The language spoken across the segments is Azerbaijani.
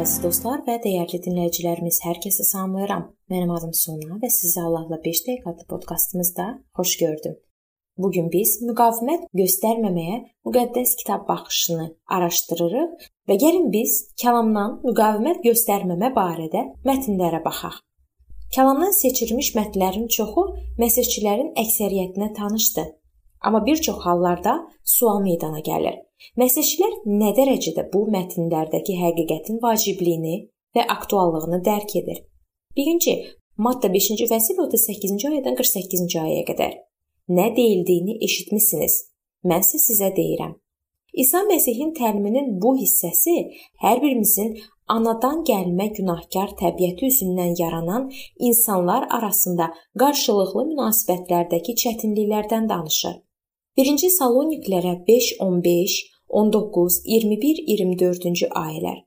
əziz dostlar və dəyərli dinləyicilərimiz, hər kəsi salamlayıram. Mənim adım Sona və sizi Allahla 5 dəqiqə adlı podkastımızda xoş gördüm. Bu gün biz müqavimət göstərməməyə müqəddəs kitab baxışını araşdırırıq və gəlin biz kəlamdan müqavimət göstərməmə barədə mətnlərə baxaq. Kəlamdan seçilmiş mətnlərin çoxu məsihçilərin əksəriyyətinə tanışdır. Amma bir çox hallarda sual meydana gəlir. Məsihçilər nə dərəcədə bu mətnlərdəki həqiqətin vacibliyini və aktuallığını dərk edir? Birinci, Matta 5-ci fəsil 38-ci ayədən 48-ci ayəyə qədər. Nə deyildiyini eşitmisiniz. Mən isə sizə deyirəm. İsa Məsihin təliminin bu hissəsi hər birimizin anadan gəlmə günahkar təbiəti üzündən yaranan insanlar arasında qarşılıqlı münasibətlərdəki çətinliklərdən danışır. 1-ci Saloniklərə 5:15 19, 21, 24-cü ayələr.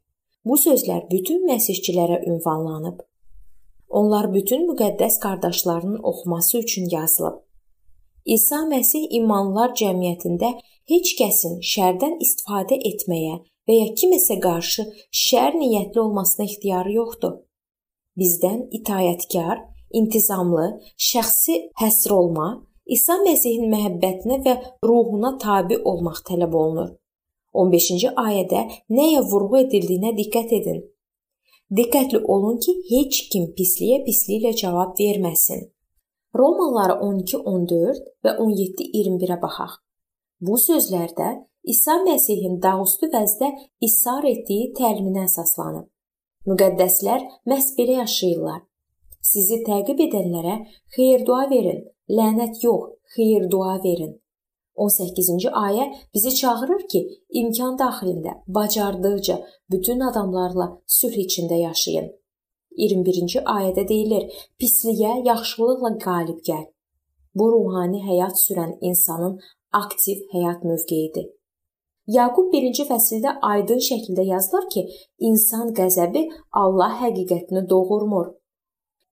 Bu sözlər bütün məsihçilərə ünvanlanıb. Onlar bütün müqəddəs qardaşlarının oxuması üçün yazılıb. İsa Məsih imanlılar cəmiyyətində heç kəsin şərdən istifadə etməyə və ya kiməsə qarşı şər niyyətli olmasına ixtiyarı yoxdur. Bizdən itayətkar, intizamlı, şəxsi həsr olma, İsa Məsihin məhəbbətinə və ruhuna tabe olmaq tələb olunur. 15-ci ayədə nəyə vurğu edildiyinə diqqət edin. Diqqətli olun ki, heç kim pisliyə pisliklə cavab verməsin. Romalılara 12:14 və 17:21-ə baxaq. Bu sözlərdə İsa Məsihin dağüstü vəzdə israr etdiyi təliminə əsaslanıb. Müqəddəslər məhz belə yaşayırlar. Sizi təqib edənlərə xeyir dua verin, lənət yox, xeyir dua verin. 18-ci ayə bizi çağırır ki, imkan daxilində bacardıqca bütün adamlarla sülh içində yaşayın. 21-ci ayədə deyilir: "Pisliyə yaxşılıqla qalib gəl." Bu ruhani həyat sürən insanın aktiv həyat mövqeyidir. Yaqub 1-ci fəsildə aydın şəkildə yazılır ki, insan qəzəbi Allah həqiqətini doğurmur.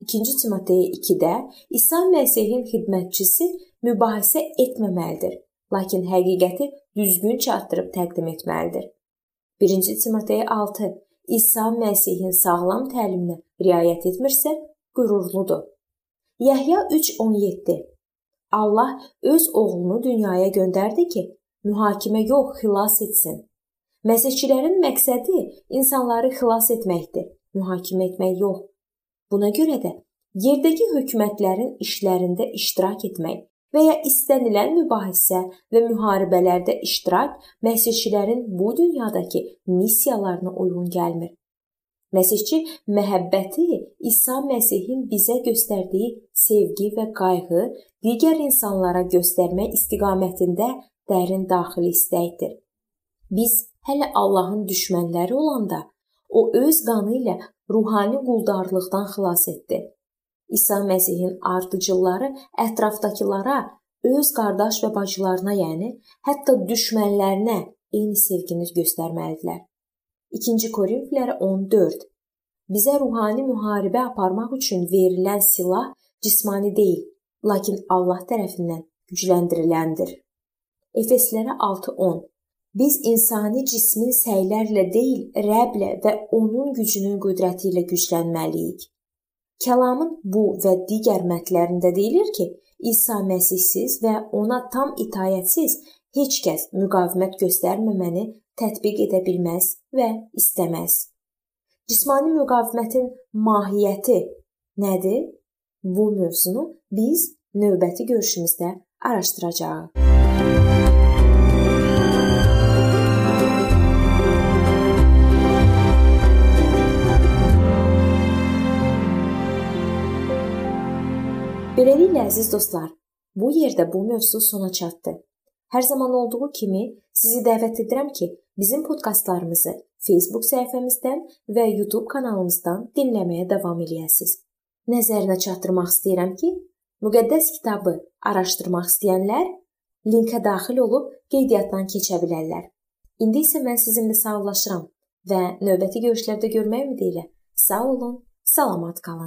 2-ci Timoteyə 2-də İsa Məsihin xidmətçisi mübahisə etməməlidir lakin həqiqəti düzgün çatdırıb təqdim etməlidir. 1-ci Timoteyə 6 İsa Məsihin sağlam təliminə riayət etmirsə, qürurludur. Yəhya 3:17 Allah öz oğlunu dünyaya göndərdi ki, mühakimə yox, xilas etsin. Məsihçilərin məqsədi insanları xilas etməkdir, mühakimə etmək yox. Buna görə də yerdəki hökumətlərin işlərində iştirak etmək və ya istənilən mübahisə və müharibələrdə iştirak məsihçilərin bu dünyadakı missiyalarına uyğun gəlmir. Məsihçi məhəbbəti İsa Məsihin bizə göstərdiyi sevgi və qayğı digər insanlara göstərmək istiqamətində dərin daxili istəkdir. Biz hələ Allahın düşmənləri olanda o öz qanı ilə ruhani quldarlıqdan xilas etdi. İsa Məsihin ardıcılları ətrafdakılara, öz qardaş və bacılarına, yəni hətta düşmənlərinə eyni sevgini göstərməlidirlər. 2-ci Korinflərə 14 Bizə ruhani müharibə aparmaq üçün verilən silah cismani deyil, lakin Allah tərəfindən gücləndiriləndir. Efeslərə 6:10 Biz insani cismin səylərlə deyil, Rəblə və onun gücünün qüdrəti ilə güclənməliyik. Kəlamın bu və digər mətnlərində deyilir ki, İsa Məsihsiz və ona tam itayətsiz heç kəs müqavimət göstərməməni tətbiq edə bilməz və istəməz. Cismani müqavimətin mahiyyəti nədir? Bu mövzunu biz növbəti görüşümüzdə araşdıracağıq. Beləliklə əziz dostlar, bu yerdə bu mövzu sona çatdı. Hər zaman olduğu kimi sizi dəvət edirəm ki, bizim podkastlarımızı Facebook səhifəmizdən və YouTube kanalımızdan dinləməyə davam eləyəsiniz. Nəzərinə çatdırmaq istəyirəm ki, müqəddəs kitabı araşdırmaq istəyənlər linkə daxil olub qeydiyyatdan keçə bilərlər. İndi isə mən sizinlə sağollaşıram və növbəti görüşlərdə görmək ümidi ilə sağ olun, salamat qalın.